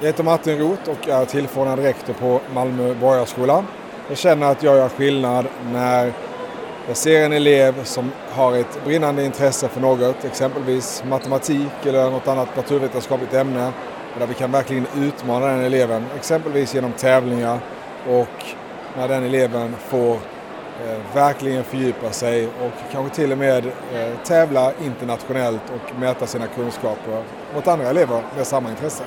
Jag heter Martin Roth och är tillförordnad rektor på Malmö Borgarskola. Jag känner att jag gör skillnad när jag ser en elev som har ett brinnande intresse för något, exempelvis matematik eller något annat naturvetenskapligt ämne, där vi kan verkligen utmana den eleven, exempelvis genom tävlingar och när den eleven får verkligen fördjupa sig och kanske till och med eh, tävla internationellt och mäta sina kunskaper mot andra elever med samma intresse.